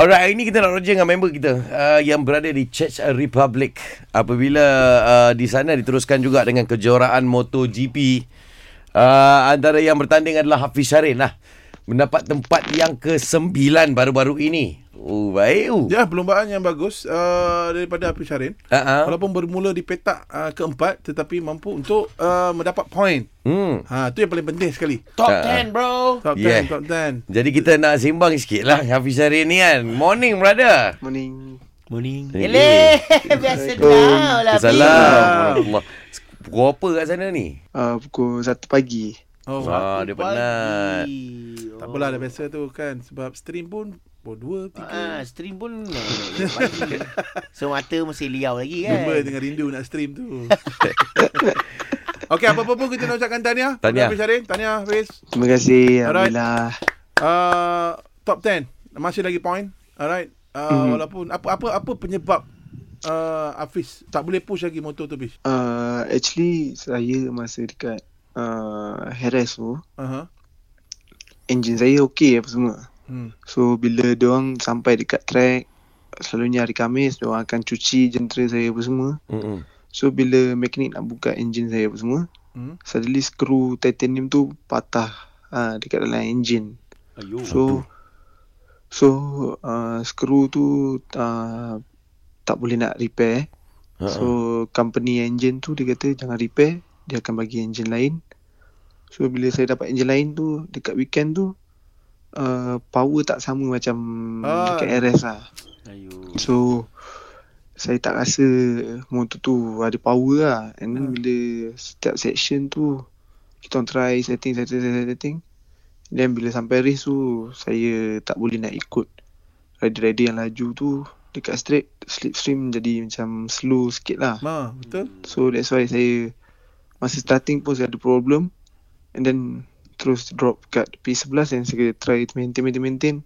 Alright, hari ni kita nak roger dengan member kita uh, yang berada di Czech Republic. Apabila uh, di sana diteruskan juga dengan kejuaraan MotoGP. Uh, antara yang bertanding adalah Hafiz Syarin lah. Mendapat tempat yang ke-9 baru-baru ini. Oh, baik. Uh. Ya, perlombaan yang bagus uh, daripada Hafiz Syarin. Uh-huh. Walaupun bermula di petak uh, keempat tetapi mampu untuk uh, mendapat poin. Hmm. Ha, tu yang paling penting sekali. Top Ah. 10 bro. Top 10, Yeah. top 10. Jadi kita nak sembang sikit lah Hafiz Syarin ni kan. Morning, brother. Morning. Morning. Eleh, biasa dah lah. Assalamualaikum. Pukul apa kat sana ni? Uh, pukul 1 pagi. Oh, Ah, dia penat. tak apalah dah biasa tu kan sebab stream pun pukul 2 Ah, 3. stream pun. So mata masih liau lagi kan. Member tengah rindu nak stream tu. Okey, apa-apa pun kita nak ucapkan tahniah. Tahniah. Hafiz Syarin, tahniah Hafiz. Terima kasih. Alright. Alhamdulillah. Uh, top 10. Masih lagi point. Alright. Uh, Mhm. walaupun apa apa apa penyebab uh, Hafiz tak boleh push lagi motor tu Hafiz. Uh, actually, saya masa dekat uh, Heres tu, Uh-huh. engine saya okey apa semua. Hmm. So, bila diorang sampai dekat track, selalunya hari Khamis, diorang akan cuci jentera saya apa semua. Mm-mm. So, bila mekanik nak buka engine saya apa semua, Hmm. suddenly skru titanium tu patah uh, dekat dalam engine. Ayuh. So so uh, skru tu uh, tak boleh nak repair. Ha-ha. So company engine tu dia kata jangan repair, dia akan bagi engine lain. So bila saya dapat engine lain tu dekat weekend tu uh, power tak sama macam Ah. dekat RS lah. Ayuh. So saya tak rasa motor tu ada power lah. And then Hmm. bila setiap section tu kita orang try setting setting setting setting. Then bila sampai race tu saya tak boleh nak ikut rider-rider yang laju tu dekat straight slipstream jadi macam slow sikit lah. Ma, betul? So that's why saya masa starting pun saya ada problem and then terus drop kat P11 and saya try maintain maintain maintain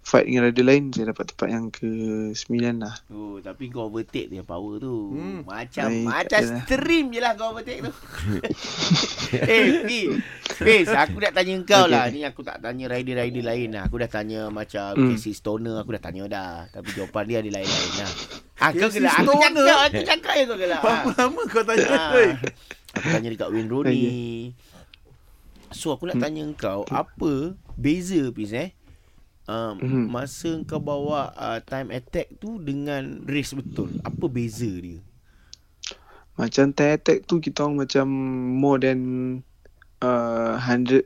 fight dengan rider lain saya dapat tempat yang ke-9 lah. Oh, tapi kau overtake dia power tu. Hmm. Macam Baik, macam adalah. stream je lah kau overtake tu. eh, Fiz. Fiz, aku nak tanya kau Okay, lah. okay. Ni aku tak tanya rider-rider lain lah. Aku dah tanya macam Hmm. Casey Stoner. Aku dah tanya dah. Tapi jawapan dia ada lain-lain lah. Ah, kau gelak. Aku cakap, aku cakap je kau gelak. Berapa lama kau tanya? Ah, Oi? aku tanya dekat Wayne Rooney. So aku nak Hmm. tanya kau apa beza Fiz eh? Um, Mhm. masa kau bawa uh, time attack tu dengan race betul. Apa beza dia? Macam time attack tu kita orang macam more than uh, 100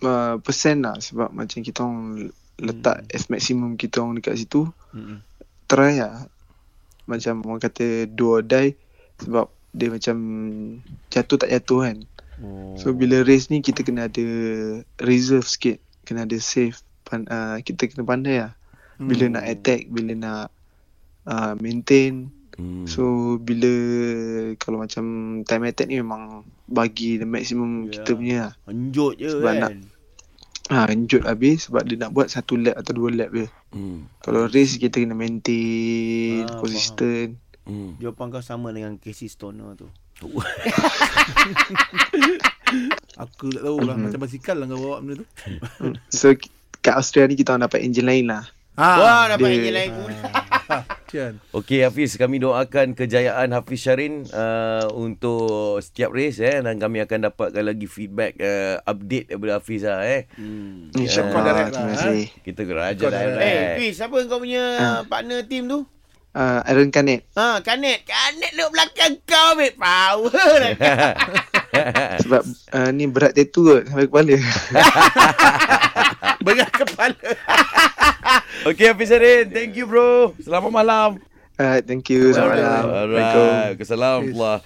uh, percent lah sebab macam kita orang letak Hmm. as maximum kita orang dekat situ Mm-mm. try lah macam orang kata do or die sebab dia macam jatuh tak jatuh kan. So bila race ni kita kena ada reserve sikit kena ada save pan, uh, kita kena pandai lah bila Hmm. nak attack bila nak uh, maintain Hmm. So bila kalau macam time attack ni memang bagi the maximum Ya. kita punya lah. Enjut je Sebab kan. nak- Ha, enjut habis sebab dia nak buat satu lap atau dua lap je. Hmm. Kalau race kita kena maintain, Ah, consistent. Hmm. Jawapan kau sama dengan Casey Stoner tu. Aku tak tahu lah Mhm. macam basikal lah kau bawa benda tu. So kat Australia ni kita orang dapat engine lain lah. Wah, dapat dia- engine lain pula. Cian. Okey Hafiz, kami doakan kejayaan Hafiz Syarin uh, untuk setiap race eh dan kami akan dapatkan lagi feedback uh, update daripada Hafiz lah eh. Hmm. Kau InsyaAllah. direct Terima lah, kasih. Kita geraja direct. Eh, Fiz, siapa kau punya Ah. partner team tu? Uh, Aaron Canet. Ha, Kanet. Kanet duduk belakang kau, ambil power. Sebab uh, ni berat tattoo kot sampai kepala. Berat kepala. Okey Hafiz Syarin, thank you bro. Selamat malam. Alright, thank you. Selamat malam. Alright, Assalamualaikum.